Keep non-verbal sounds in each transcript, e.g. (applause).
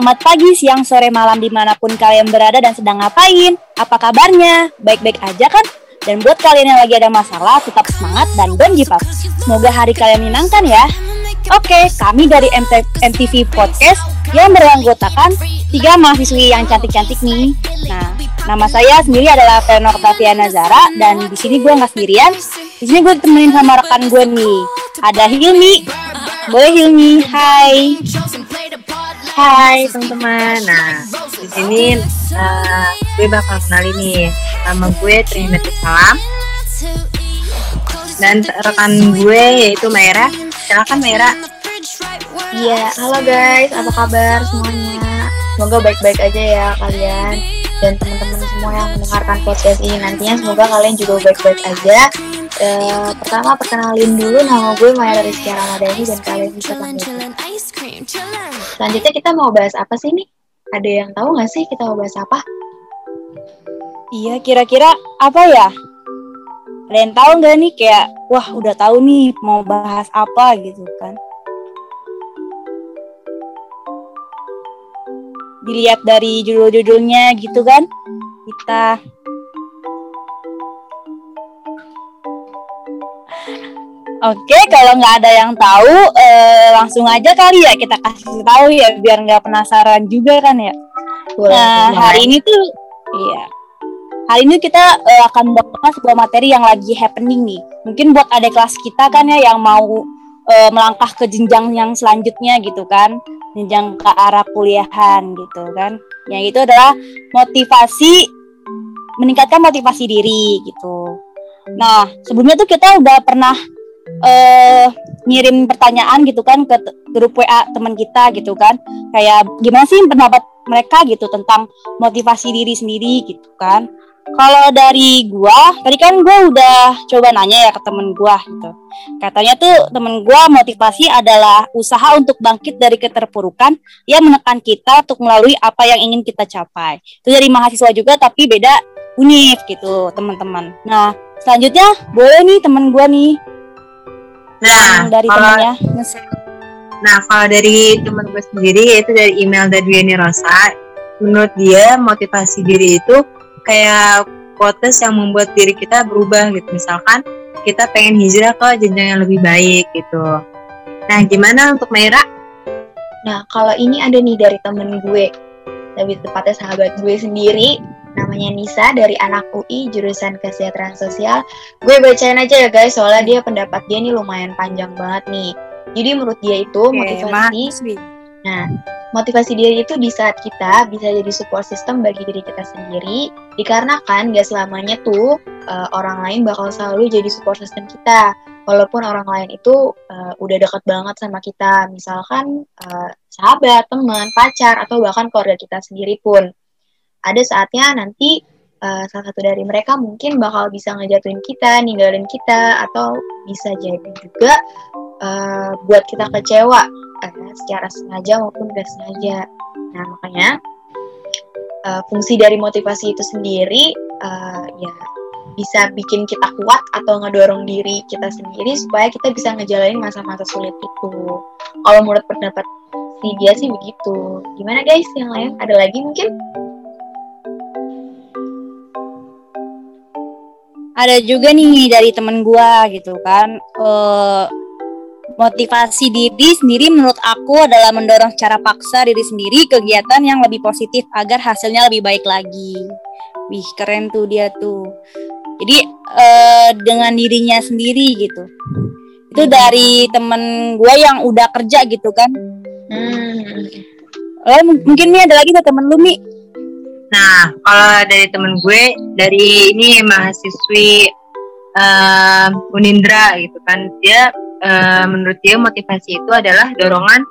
selamat pagi, siang, sore, malam di mana pun kalian berada dan sedang ngapain? Apa kabarnya? Baik-baik aja kan? Dan buat kalian yang lagi ada masalah, tetap semangat dan don't give up. Semoga hari kalian menyenangkan ya. Oke, kami dari MT MTV Podcast yang beranggotakan tiga mahasiswi yang cantik-cantik nih. Nah, nama saya sendiri adalah Fenor Taviana Zara dan di sini gue nggak sendirian. Di sini gue ditemenin sama rekan gue nih. Ada Hilmi. Boleh Hilmi, hai. Hai teman-teman. Nah, di sini uh, gue bakal kenalin nih nama gue Trinity Salam dan rekan gue yaitu Maira. Silakan Maira. Iya, halo guys, apa kabar semuanya? Semoga baik-baik aja ya kalian dan teman-teman semua yang mendengarkan podcast ini nantinya semoga kalian juga baik-baik aja. Uh, pertama perkenalin dulu nama gue Maya Rizky Ramadhani dan kalian bisa panggil Selanjutnya kita mau bahas apa sih nih? Ada yang tahu nggak sih kita mau bahas apa? Iya, kira-kira apa ya? Ada yang tahu nggak nih kayak, wah udah tahu nih mau bahas apa gitu kan? Dilihat dari judul-judulnya gitu kan? Kita Oke, kalau nggak ada yang tahu, eh, langsung aja kali ya kita kasih tahu ya, biar nggak penasaran juga kan ya. Boleh, nah, hari ini tuh, iya, hari ini kita eh, akan membahas sebuah materi yang lagi happening nih. Mungkin buat adik kelas kita kan ya yang mau eh, melangkah ke jenjang yang selanjutnya gitu kan, jenjang ke arah kuliahan gitu kan. Yang itu adalah motivasi, meningkatkan motivasi diri gitu. Nah, sebelumnya tuh kita udah pernah uh, ngirim pertanyaan gitu kan ke grup WA teman kita gitu kan. Kayak gimana sih pendapat mereka gitu tentang motivasi diri sendiri? gitu kan. Kalau dari gua tadi kan gua udah coba nanya ya ke temen gua gitu. Katanya tuh temen gua motivasi adalah usaha untuk bangkit dari keterpurukan yang menekan kita untuk melalui apa yang ingin kita capai. Itu dari mahasiswa juga tapi beda univ gitu teman-teman. Nah selanjutnya boleh nih temen gua nih Nah, dari kalau, temannya Nah, kalau dari teman gue sendiri yaitu dari email dari Yeni Rosa, menurut dia motivasi diri itu kayak quotes yang membuat diri kita berubah gitu. Misalkan kita pengen hijrah ke jenjang yang lebih baik gitu. Nah, gimana untuk Maira? Nah, kalau ini ada nih dari temen gue, lebih tepatnya sahabat gue sendiri, namanya Nisa dari anak UI jurusan kesejahteraan sosial. Gue bacain aja ya guys, soalnya dia pendapat dia nih lumayan panjang banget nih. Jadi menurut dia itu okay, motivasi. Nah, motivasi diri itu di saat kita bisa jadi support system bagi diri kita sendiri, dikarenakan gak selamanya tuh uh, orang lain bakal selalu jadi support system kita. Walaupun orang lain itu uh, udah dekat banget sama kita, misalkan uh, sahabat, teman, pacar, atau bahkan keluarga kita sendiri pun ada saatnya nanti uh, salah satu dari mereka mungkin bakal bisa ngejatuhin kita, ninggalin kita, atau bisa jadi juga uh, buat kita kecewa uh, secara sengaja maupun gak sengaja. Nah makanya uh, fungsi dari motivasi itu sendiri uh, ya bisa bikin kita kuat atau ngedorong diri kita sendiri supaya kita bisa ngejalanin masa-masa sulit itu. Kalau menurut pendapat si dia sih begitu. Gimana guys yang lain? Ada lagi mungkin? Ada juga nih dari temen gua gitu kan uh, motivasi diri sendiri menurut aku adalah mendorong secara paksa diri sendiri kegiatan yang lebih positif agar hasilnya lebih baik lagi. Wih keren tuh dia tuh. Jadi uh, dengan dirinya sendiri gitu. Itu dari temen gue yang udah kerja gitu kan. Hmm. oh, mungkin nih ada lagi tuh temen lu Mi Nah, kalau dari temen gue, dari ini mahasiswi uh, Unindra gitu kan, dia uh, menurut dia motivasi itu adalah dorongan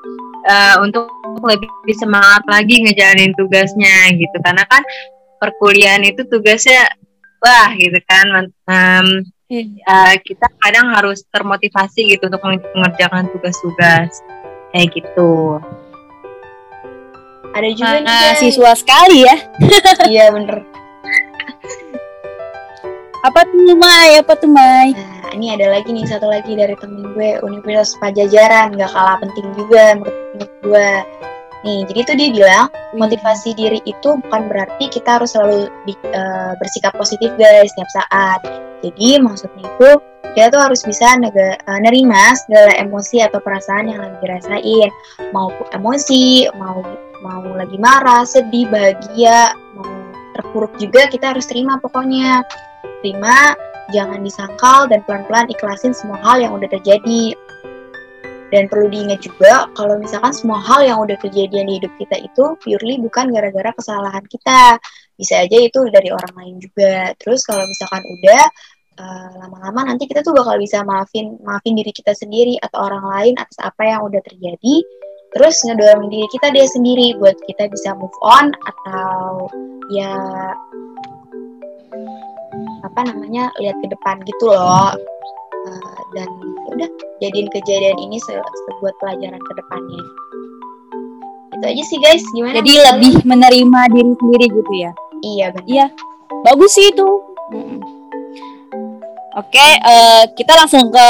uh, untuk lebih semangat lagi ngejalanin tugasnya gitu, karena kan perkuliahan itu tugasnya wah gitu kan, um, uh, kita kadang harus termotivasi gitu untuk mengerjakan tugas-tugas. Kayak gitu ada juga uh, siswa sekali ya. (laughs) Iya bener. Apa tuh Mai? Apa tuh Mai? Nah ini ada lagi nih satu lagi dari temen gue Universitas Pajajaran. Nggak kalah penting juga menurut gue. Nih, jadi tuh dia bilang motivasi diri itu bukan berarti kita harus selalu di, uh, bersikap positif guys setiap saat. Jadi maksudnya itu kita tuh harus bisa nega, uh, nerima segala emosi atau perasaan yang lagi dirasain, mau emosi, mau mau lagi marah, sedih, bahagia, mau terpuruk juga kita harus terima pokoknya. Terima, jangan disangkal dan pelan-pelan ikhlasin semua hal yang udah terjadi. Dan perlu diingat juga kalau misalkan semua hal yang udah kejadian di hidup kita itu purely bukan gara-gara kesalahan kita. Bisa aja itu dari orang lain juga. Terus kalau misalkan udah uh, lama-lama nanti kita tuh bakal bisa maafin maafin diri kita sendiri atau orang lain atas apa yang udah terjadi. Terus ngedorong diri kita dia sendiri buat kita bisa move on atau ya apa namanya lihat ke depan gitu loh. Uh, dan ya udah jadiin kejadian ini se sebuah pelajaran ke depannya. Itu aja sih guys. Gimana? Jadi lebih menerima diri sendiri gitu ya? Iya benar. Iya. Bagus sih itu. Oke, okay, uh, eh, kita langsung ke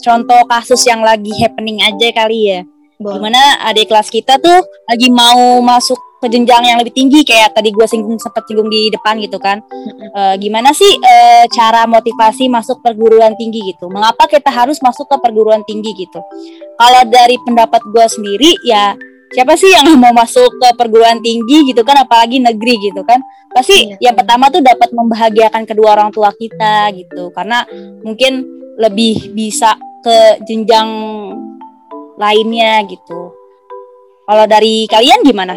contoh kasus yang lagi happening aja kali ya. Boleh. Gimana adik kelas kita tuh lagi mau masuk ke jenjang yang lebih tinggi kayak tadi gue singgung sempat singgung di depan gitu kan. E, gimana sih e, cara motivasi masuk perguruan tinggi gitu? Mengapa kita harus masuk ke perguruan tinggi gitu? Kalau dari pendapat gue sendiri ya siapa sih yang (laughs) mau masuk ke perguruan tinggi gitu kan apalagi negeri gitu kan? Pasti iya. yang pertama tuh dapat membahagiakan kedua orang tua kita gitu. Karena mungkin lebih bisa ke jenjang lainnya gitu kalau dari kalian gimana?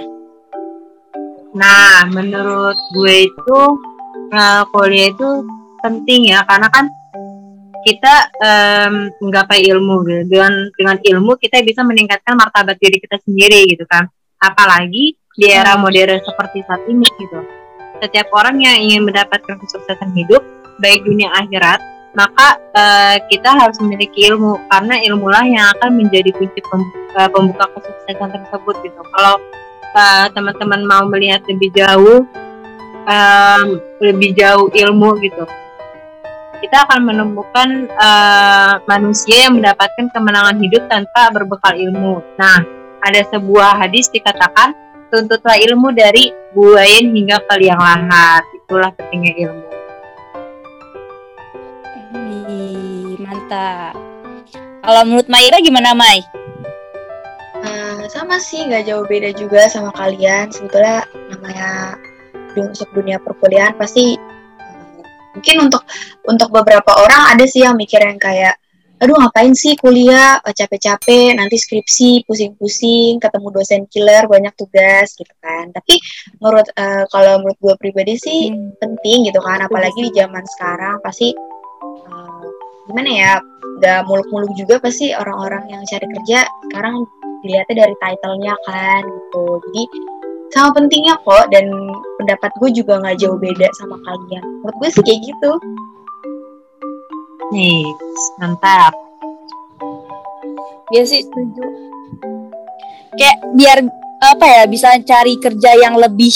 Nah, menurut gue itu uh, kuliah itu penting ya karena kan kita um, menggapai ilmu gitu. dengan dengan ilmu kita bisa meningkatkan martabat diri kita sendiri gitu kan apalagi di era hmm. modern seperti saat ini gitu setiap orang yang ingin mendapatkan kesuksesan hidup baik dunia akhirat maka uh, kita harus memiliki ilmu karena ilmulah yang akan menjadi kunci eh, pembuka kesuksesan tersebut gitu kalau uh, teman-teman mau melihat lebih jauh um, lebih jauh ilmu gitu kita akan menemukan uh, manusia yang mendapatkan kemenangan hidup tanpa berbekal ilmu. Nah, ada sebuah hadis dikatakan tuntutlah ilmu dari buayan hingga ke liang lahat. Itulah pentingnya ilmu. Mantap. Kalau menurut Maira gimana, Mai? sama sih nggak jauh beda juga sama kalian sebetulnya namanya masuk dunia perkuliahan pasti uh, mungkin untuk untuk beberapa orang ada sih yang mikir yang kayak aduh ngapain sih kuliah capek-capek nanti skripsi pusing-pusing ketemu dosen killer banyak tugas gitu kan tapi menurut uh, kalau menurut gue pribadi sih hmm. penting gitu kan apalagi di zaman sekarang pasti uh, gimana ya gak muluk-muluk juga pasti orang-orang yang cari kerja sekarang dilihatnya dari titlenya kan gitu. Jadi sama pentingnya kok dan pendapat gue juga nggak jauh beda sama kalian. Menurut gue sih kayak gitu. Nih mantap. Ya sih setuju. Kayak biar apa ya bisa cari kerja yang lebih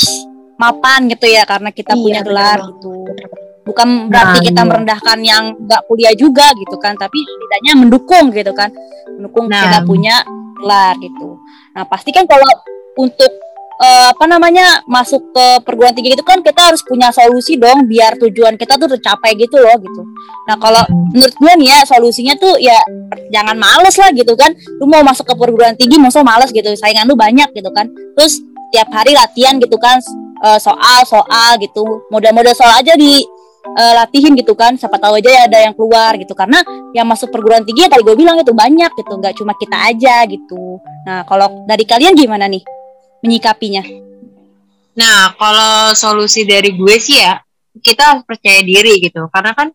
mapan gitu ya karena kita iya, punya gelar gitu bukan berarti nah, kita iya. merendahkan yang nggak kuliah juga gitu kan tapi setidaknya mendukung gitu kan mendukung nah, kita punya gelar gitu. Nah pasti kan kalau untuk uh, apa namanya masuk ke perguruan tinggi itu kan kita harus punya solusi dong biar tujuan kita tuh tercapai gitu loh gitu. Nah kalau menurut gue nih ya solusinya tuh ya jangan males lah gitu kan. Lu mau masuk ke perguruan tinggi masa males gitu saingan lu banyak gitu kan. Terus tiap hari latihan gitu kan uh, soal soal gitu. Modal-modal soal aja di uh, latihin gitu kan siapa tahu aja ya ada yang keluar gitu. Karena yang masuk perguruan tinggi ya tadi gue bilang itu banyak gitu nggak cuma kita aja gitu. Nah kalau dari kalian gimana nih menyikapinya? Nah kalau solusi dari gue sih ya kita harus percaya diri gitu. Karena kan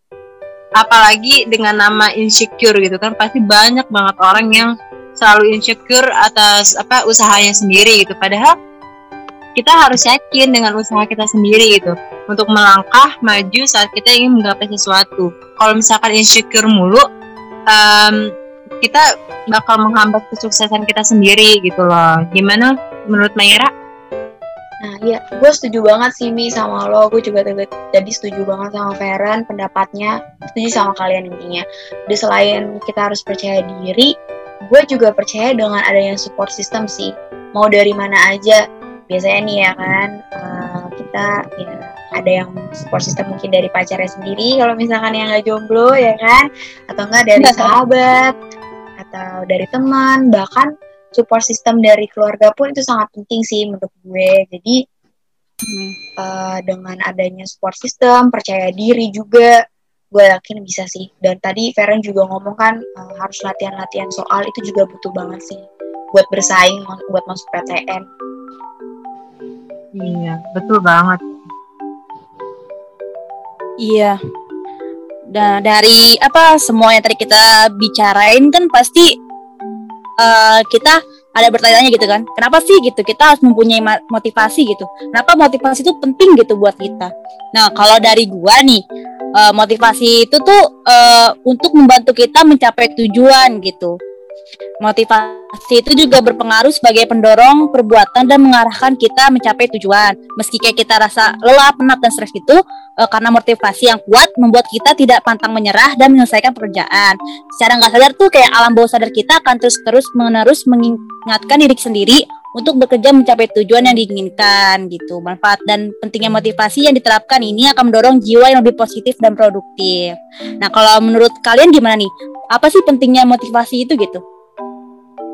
apalagi dengan nama insecure gitu kan pasti banyak banget orang yang selalu insecure atas apa usahanya sendiri gitu. Padahal kita harus yakin dengan usaha kita sendiri gitu untuk melangkah maju saat kita ingin menggapai sesuatu. Kalau misalkan insecure mulu, um, kita bakal menghambat kesuksesan kita sendiri gitu loh. Gimana menurut Mayra? Nah iya, gue setuju banget sih Mi sama lo. Gue juga jadi setuju banget sama Feren pendapatnya. Setuju sama kalian intinya. Jadi selain kita harus percaya diri, gue juga percaya dengan adanya support system sih mau dari mana aja biasanya nih ya kan uh, kita ya ada yang support system mungkin dari pacarnya sendiri kalau misalkan yang nggak jomblo ya kan? Atau enggak dari sahabat atau dari teman bahkan support system dari keluarga pun itu sangat penting sih menurut gue. Jadi hmm. uh, dengan adanya support system percaya diri juga gue yakin bisa sih. Dan tadi Feren juga ngomong kan uh, harus latihan-latihan soal itu juga butuh banget sih buat bersaing buat masuk PTN iya betul banget. Iya. Nah, dari apa semua yang tadi kita bicarain kan pasti uh, kita ada bertanya gitu kan. Kenapa sih gitu? Kita harus mempunyai motivasi gitu. Kenapa motivasi itu penting gitu buat kita? Nah kalau dari gua nih uh, motivasi itu tuh uh, untuk membantu kita mencapai tujuan gitu Motivasi itu juga berpengaruh sebagai pendorong perbuatan dan mengarahkan kita mencapai tujuan. Meski kayak kita rasa lelah, penat, dan stres itu, e, karena motivasi yang kuat membuat kita tidak pantang menyerah dan menyelesaikan pekerjaan. Secara nggak sadar tuh kayak alam bawah sadar kita akan terus-terus menerus mengingatkan diri sendiri untuk bekerja mencapai tujuan yang diinginkan gitu. Manfaat dan pentingnya motivasi yang diterapkan ini akan mendorong jiwa yang lebih positif dan produktif. Nah, kalau menurut kalian gimana nih? Apa sih pentingnya motivasi itu gitu?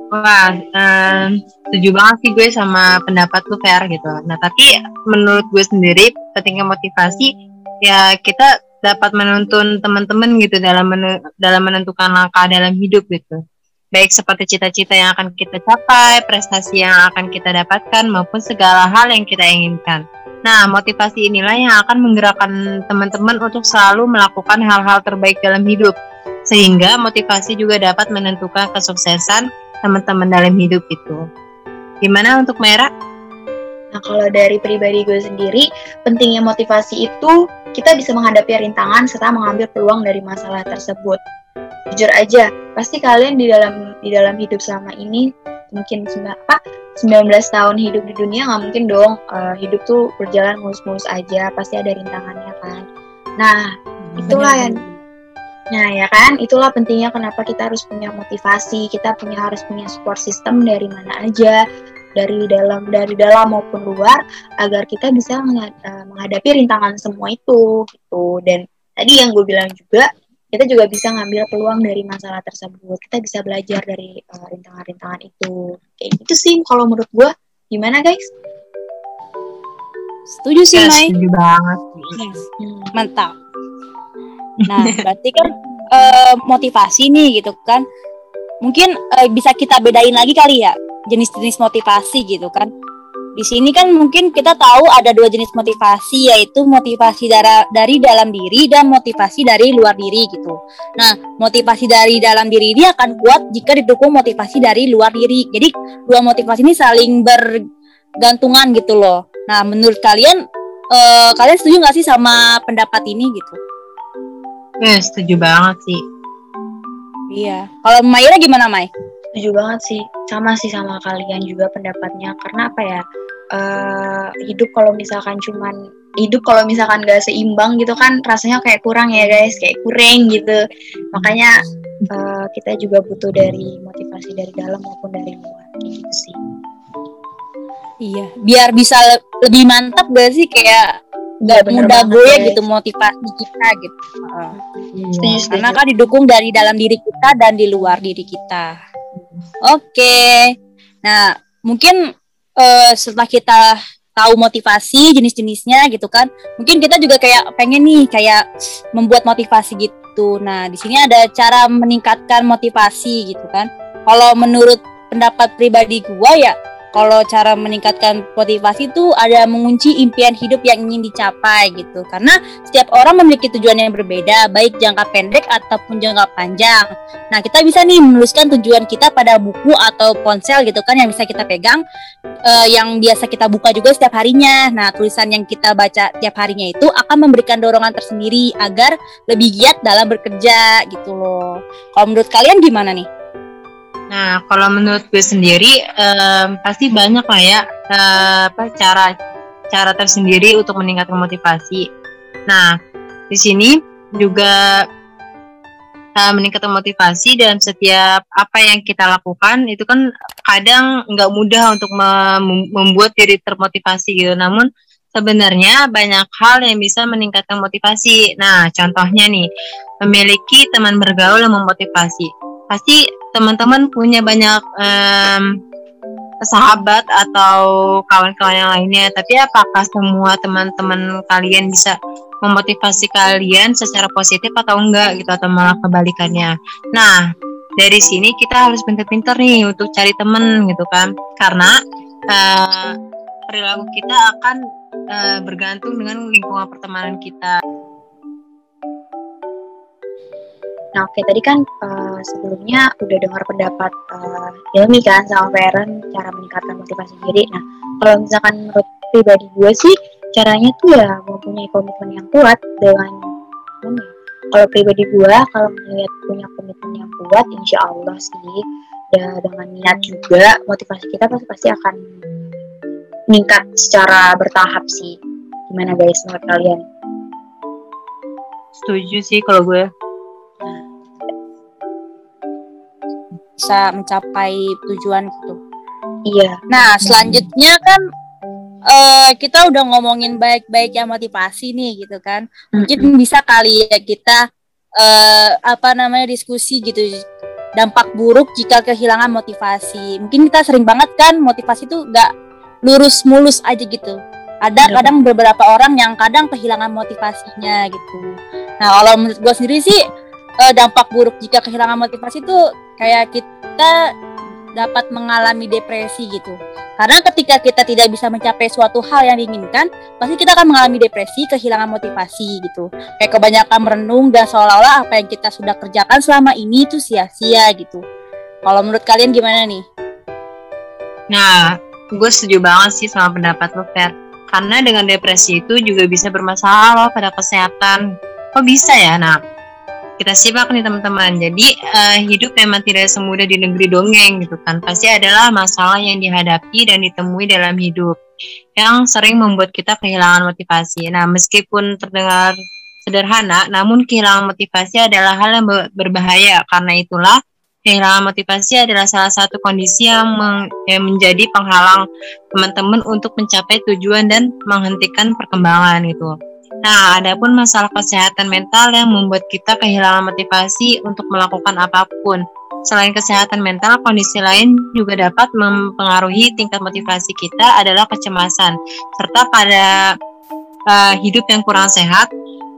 Wah, um, setuju banget sih gue sama pendapat lu Fer gitu. Nah tapi menurut gue sendiri pentingnya motivasi ya kita dapat menuntun teman-teman gitu dalam menu, dalam menentukan langkah dalam hidup gitu. Baik seperti cita-cita yang akan kita capai, prestasi yang akan kita dapatkan maupun segala hal yang kita inginkan. Nah, motivasi inilah yang akan menggerakkan teman-teman untuk selalu melakukan hal-hal terbaik dalam hidup. Sehingga motivasi juga dapat menentukan kesuksesan teman-teman dalam hidup itu. Gimana untuk Merah? Nah, kalau dari pribadi gue sendiri, pentingnya motivasi itu kita bisa menghadapi rintangan serta mengambil peluang dari masalah tersebut. Jujur aja, pasti kalian di dalam di dalam hidup selama ini mungkin apa 19 tahun hidup di dunia nggak mungkin dong uh, hidup tuh berjalan mulus-mulus aja, pasti ada rintangannya kan. Nah, itulah yang Nah ya kan, itulah pentingnya kenapa kita harus punya motivasi, kita punya harus punya support system dari mana aja, dari dalam dari dalam maupun luar, agar kita bisa eh, menghadapi rintangan semua itu gitu. Dan tadi yang gue bilang juga, kita juga bisa ngambil peluang dari masalah tersebut. Kita bisa belajar dari uh, rintangan-rintangan itu. Kayak gitu sih kalau menurut gue. Gimana guys? Setuju sih, yes, Mai. Setuju banget. Yes. Hmm. Mantap. Nah, (laughs) berarti kan uh, motivasi nih gitu kan. Mungkin uh, bisa kita bedain lagi kali ya jenis-jenis motivasi gitu kan. Di sini kan mungkin kita tahu ada dua jenis motivasi yaitu motivasi dari, dari dalam diri dan motivasi dari luar diri gitu. Nah, motivasi dari dalam diri ini akan kuat jika didukung motivasi dari luar diri. Jadi dua motivasi ini saling bergantungan gitu loh. Nah, menurut kalian uh, kalian setuju nggak sih sama pendapat ini gitu? Ya, setuju banget sih. Iya. Kalau Maira gimana, Mai? Setuju banget sih. Sama sih sama kalian juga pendapatnya. Karena apa ya? Uh, hidup kalau misalkan cuman hidup kalau misalkan gak seimbang gitu kan rasanya kayak kurang ya guys kayak kurang gitu makanya uh, kita juga butuh dari motivasi dari dalam maupun dari luar kayak gitu sih iya biar bisa lebih mantap gak sih kayak nggak mudah gue gitu motivasi kita gitu. Uh, iya. karena kan didukung dari dalam diri kita dan di luar diri kita. Oke. Okay. nah mungkin uh, setelah kita tahu motivasi jenis-jenisnya gitu kan mungkin kita juga kayak pengen nih kayak membuat motivasi gitu. Nah di sini ada cara meningkatkan motivasi gitu kan. Kalau menurut pendapat pribadi gue ya kalau cara meningkatkan motivasi itu ada mengunci impian hidup yang ingin dicapai gitu. Karena setiap orang memiliki tujuan yang berbeda baik jangka pendek ataupun jangka panjang. Nah kita bisa nih menuliskan tujuan kita pada buku atau ponsel gitu kan yang bisa kita pegang uh, yang biasa kita buka juga setiap harinya. Nah tulisan yang kita baca tiap harinya itu akan memberikan dorongan tersendiri agar lebih giat dalam bekerja gitu loh. Kalau menurut kalian gimana nih Nah, kalau menurut gue sendiri um, pasti banyak lah ya uh, apa cara cara tersendiri untuk meningkatkan motivasi. Nah, di sini juga uh, meningkatkan motivasi dalam setiap apa yang kita lakukan itu kan kadang nggak mudah untuk mem membuat diri termotivasi gitu. Namun sebenarnya banyak hal yang bisa meningkatkan motivasi. Nah, contohnya nih, memiliki teman bergaul yang memotivasi. Pasti teman-teman punya banyak um, sahabat atau kawan-kawan yang lainnya, tapi apakah semua teman-teman kalian bisa memotivasi kalian secara positif atau enggak gitu atau malah kebalikannya. Nah, dari sini kita harus pintar-pintar nih untuk cari temen gitu kan, karena uh, perilaku kita akan uh, bergantung dengan lingkungan pertemanan kita. Nah, oke tadi kan uh, sebelumnya udah dengar pendapat uh, Ilmi kan sama Feren cara meningkatkan motivasi diri. Nah, kalau misalkan menurut pribadi gue sih caranya tuh ya mempunyai komitmen yang kuat dengan ini kalau pribadi gue kalau melihat punya komitmen yang kuat insya Allah sih ya dengan niat juga motivasi kita pasti pasti akan meningkat secara bertahap sih. Gimana guys menurut kalian? Setuju sih kalau gue bisa mencapai tujuan gitu iya nah selanjutnya kan uh, kita udah ngomongin baik-baik yang motivasi nih gitu kan. Mungkin mm -hmm. bisa kali ya kita uh, apa namanya diskusi gitu dampak buruk jika kehilangan motivasi. Mungkin kita sering banget kan motivasi itu gak lurus mulus aja gitu. Ada ya. kadang beberapa orang yang kadang kehilangan motivasinya gitu. Nah kalau menurut gue sendiri sih uh, dampak buruk jika kehilangan motivasi itu kayak kita dapat mengalami depresi gitu. Karena ketika kita tidak bisa mencapai suatu hal yang diinginkan, pasti kita akan mengalami depresi, kehilangan motivasi gitu. Kayak kebanyakan merenung dan seolah-olah apa yang kita sudah kerjakan selama ini itu sia-sia gitu. Kalau menurut kalian gimana nih? Nah, gue setuju banget sih sama pendapat lo, Fer. Karena dengan depresi itu juga bisa bermasalah pada kesehatan. Kok bisa ya? Nah, kita simak nih teman-teman. Jadi uh, hidup memang tidak semudah di negeri dongeng gitu kan. Pasti adalah masalah yang dihadapi dan ditemui dalam hidup yang sering membuat kita kehilangan motivasi. Nah, meskipun terdengar sederhana, namun kehilangan motivasi adalah hal yang berbahaya. Karena itulah kehilangan motivasi adalah salah satu kondisi yang, meng yang menjadi penghalang teman-teman untuk mencapai tujuan dan menghentikan perkembangan itu. Nah, ada pun masalah kesehatan mental yang membuat kita kehilangan motivasi untuk melakukan apa pun. Selain kesehatan mental, kondisi lain juga dapat mempengaruhi tingkat motivasi kita adalah kecemasan, serta pada uh, hidup yang kurang sehat.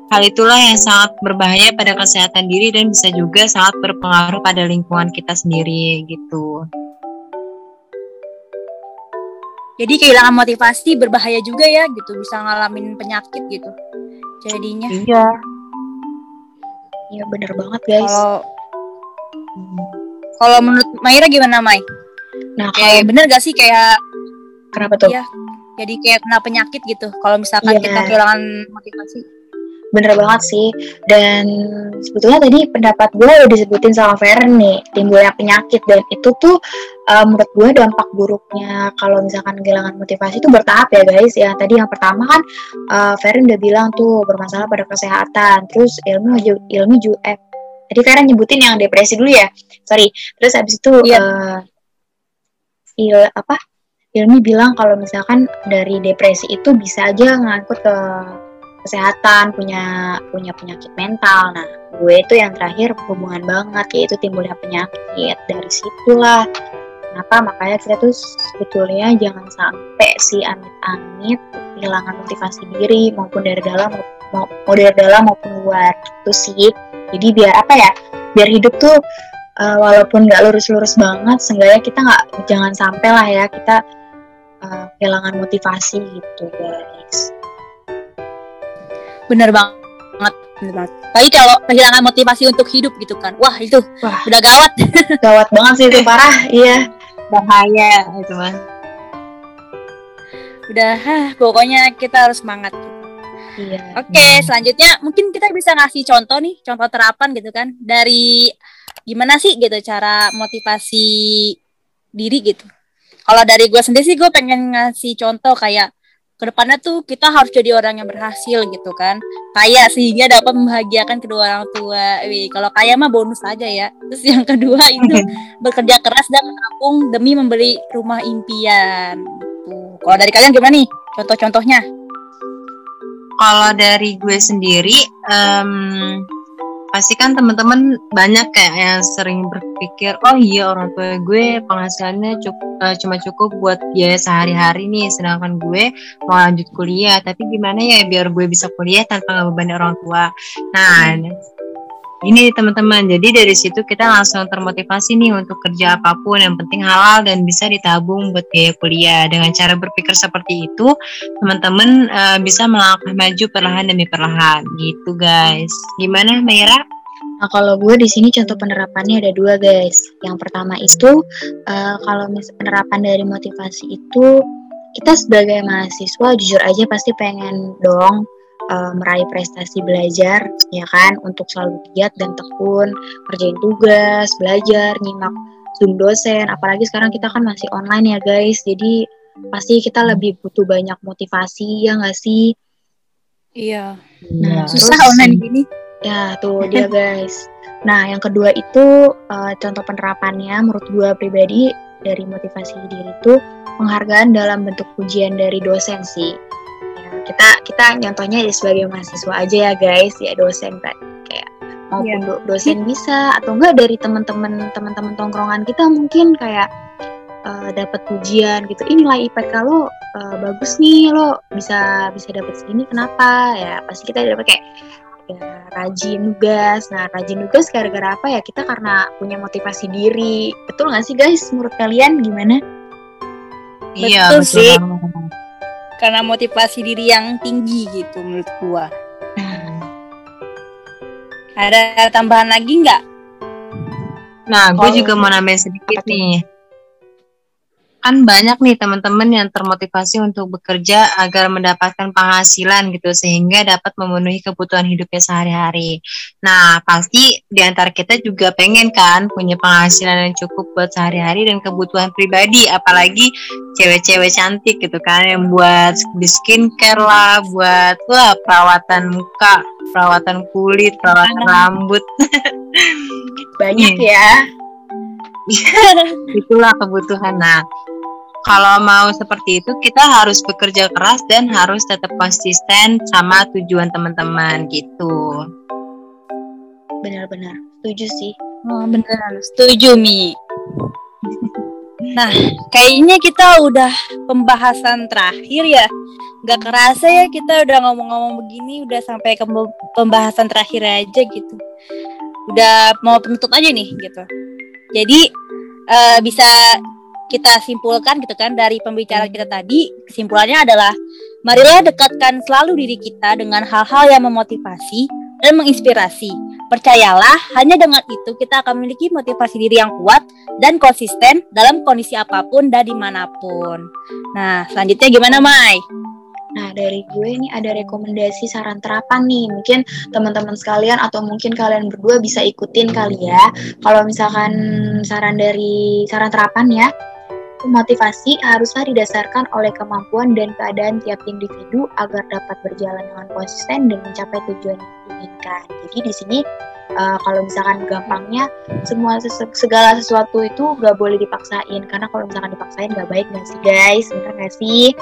Hal itulah yang sangat berbahaya pada kesehatan diri dan bisa juga sangat berpengaruh pada lingkungan kita sendiri gitu. Jadi kehilangan motivasi berbahaya juga ya gitu, bisa ngalamin penyakit gitu. Jadinya. Iya. Iya bener banget guys. Kalau kalau menurut Maira gimana Mai? Nah kayak kalau... bener gak sih kayak kenapa tuh? Ya jadi kayak kena penyakit gitu. Kalau misalkan yeah. kita kehilangan motivasi bener banget sih. Dan sebetulnya tadi pendapat gue udah disebutin sama Feren nih timbulnya penyakit. Dan itu tuh uh, menurut gue dampak buruknya kalau misalkan kehilangan motivasi itu bertahap ya guys. Ya tadi yang pertama kan uh, Feren udah bilang tuh bermasalah pada kesehatan. Terus ilmu ilmu juga eh tadi Feren nyebutin yang depresi dulu ya. Sorry. Terus habis itu. Iya. uh, il apa? Ilmi bilang kalau misalkan dari depresi itu bisa aja ngangkut ke kesehatan, punya punya penyakit mental. Nah, gue itu yang terakhir hubungan banget yaitu timbulnya penyakit. Dari situlah kenapa makanya kita tuh sebetulnya jangan sampai si amit-amit kehilangan motivasi diri maupun dari dalam mau, dari dalam maupun luar itu sih. Jadi biar apa ya? Biar hidup tuh uh, walaupun nggak lurus-lurus banget, seenggaknya kita nggak jangan sampai lah ya kita uh, kehilangan motivasi gitu guys bener banget. Bener banget. Tapi kalau kehilangan motivasi untuk hidup gitu kan. Wah itu wah. udah gawat. (laughs) Gawat banget sih itu parah. Iya. Bahaya. Itu mah. Udah hah, pokoknya kita harus semangat. Iya. Oke, okay, selanjutnya mungkin kita bisa ngasih contoh nih, contoh terapan gitu kan. Dari gimana sih gitu cara motivasi diri gitu. Kalau dari gue sendiri sih gue pengen ngasih contoh kayak ke depannya tuh kita harus jadi orang yang berhasil gitu kan. Kaya sehingga dapat membahagiakan kedua orang tua. Wih, kalau kaya mah bonus aja ya. Terus yang kedua itu (laughs) bekerja keras dan menabung demi membeli rumah impian. Tuh kalau dari kalian gimana nih? Contoh-contohnya. Kalau dari gue sendiri um, pasti kan teman-teman banyak kayak yang sering berpikir oh iya orang tua gue penghasilannya cukup uh, cuma cukup buat biaya sehari-hari nih sedangkan gue mau lanjut kuliah. Tapi gimana ya biar gue bisa kuliah tanpa ngebebani orang tua? Nah ini teman-teman jadi dari situ kita langsung termotivasi nih untuk kerja apa pun yang penting halal dan bisa ditabung buat biaya kuliah dengan cara berpikir seperti itu teman-teman uh, bisa melangkah maju perlahan demi perlahan gitu guys gimana Mayra? Nah kalau gue di sini contoh penerapannya ada dua guys. Yang pertama itu uh, kalau mis penerapan dari motivasi itu kita sebagai mahasiswa jujur aja pasti pengen dong uh, meraih prestasi belajar ya kan untuk selalu giat dan tekun kerjain tugas belajar nyimak zoom dosen apalagi sekarang kita kan masih online ya guys. Jadi pasti kita lebih butuh banyak motivasi ya nggak sih? Iya. Nah susah terus, online gini. Ya tuh dia (laughs) guys. Nah yang kedua itu uh, contoh penerapannya menurut gue pribadi dari motivasi diri itu penghargaan dalam bentuk pujian dari dosen sih kita kita contohnya ya sebagai mahasiswa aja ya guys ya dosen kan kayak maupun yeah. dosen bisa atau enggak dari teman-teman teman-teman tongkrongan kita mungkin kayak uh, dapat pujian gitu. Inilah IPK lo uh, bagus nih lo bisa bisa dapat segini kenapa? Ya pasti kita dapat kayak ya, rajin tugas nah rajin tugas gara-gara apa ya? Kita karena punya motivasi diri. Betul nggak sih guys? Menurut kalian gimana? Iya betul, betul sih karena motivasi diri yang tinggi gitu menurut gua. Ada tambahan lagi nggak? Nah, gue juga mau nambahin sedikit nih kan banyak nih teman-teman yang termotivasi untuk bekerja agar mendapatkan penghasilan gitu sehingga dapat memenuhi kebutuhan hidupnya sehari-hari. Nah, pasti di antara kita juga pengen kan punya penghasilan yang cukup buat sehari-hari dan kebutuhan pribadi, apalagi cewek-cewek cantik gitu kan yang buat di skincare lah, buat wah perawatan muka, perawatan kulit, perawatan rambut. Banyak ya. (laughs) Itulah kebutuhan. Nah, kalau mau seperti itu kita harus bekerja keras dan harus tetap konsisten sama tujuan teman-teman gitu. Benar-benar setuju sih. Oh, benar, setuju Mi. Nah, kayaknya kita udah pembahasan terakhir ya. Gak kerasa ya kita udah ngomong-ngomong begini, udah sampai ke pembahasan terakhir aja gitu. Udah mau penutup aja nih gitu. Jadi uh, bisa kita simpulkan gitu kan dari pembicaraan kita tadi, kesimpulannya adalah marilah dekatkan selalu diri kita dengan hal-hal yang memotivasi dan menginspirasi. Percayalah, hanya dengan itu kita akan memiliki motivasi diri yang kuat dan konsisten dalam kondisi apa pun dan di mana pun. Nah, selanjutnya gimana, Mai? Nah, dari gue ini ada rekomendasi saran terapan nih. Mungkin teman-teman sekalian atau mungkin kalian berdua bisa ikutin kali ya. Kalau misalkan saran dari saran terapan ya, Motivasi haruslah didasarkan oleh kemampuan dan keadaan tiap individu agar dapat berjalan dengan konsisten dan mencapai tujuan yang diinginkan. Jadi di sini uh, kalau misalkan gampangnya semua sesu segala sesuatu itu gak boleh dipaksain karena kalau misalkan dipaksain gak baik gak sih guys, bener gak sih?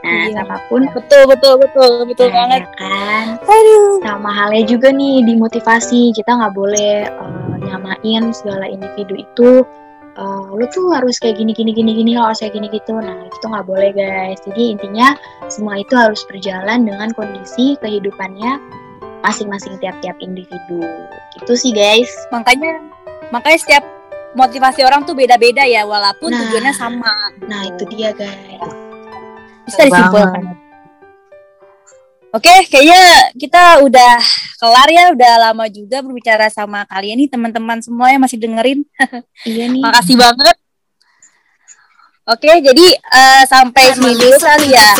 Nah, iya. apa pun betul betul betul betul nah, banget ya kan. Aduh. Sama halnya juga nih dimotivasi kita nggak boleh uh, nyamain segala individu itu uh, lu tuh harus kayak gini gini gini gini lo harus kayak gini gitu. Nah itu nggak boleh guys. Jadi intinya semua itu harus berjalan dengan kondisi kehidupannya masing-masing tiap-tiap individu. Gitu sih guys. Makanya makanya setiap motivasi orang tuh beda-beda ya walaupun nah, tujuannya sama. Nah itu dia guys. Bisa disimpulkan Oke, kayaknya kita udah kelar ya, udah lama juga berbicara sama kalian nih teman-teman semua yang masih dengerin. (laughs) Iya nih. Makasih banget. Oke, jadi uh, sampai sini dulu kali ya.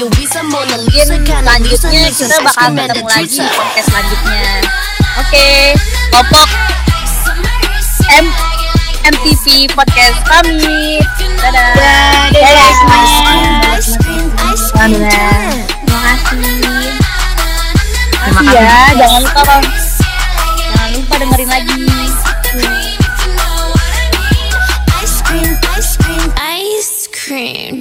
Mungkin selanjutnya kita bakal ketemu lagi di podcast selanjutnya. Oke, Popok M MTV podcast kami. Dadah. Dadah, Dadah semuanya. Alhamdulillah. Kasih. Terima Iya, kasih. jangan lupa jangan lupa dengerin lagi. Ice cream, ice cream, ice cream.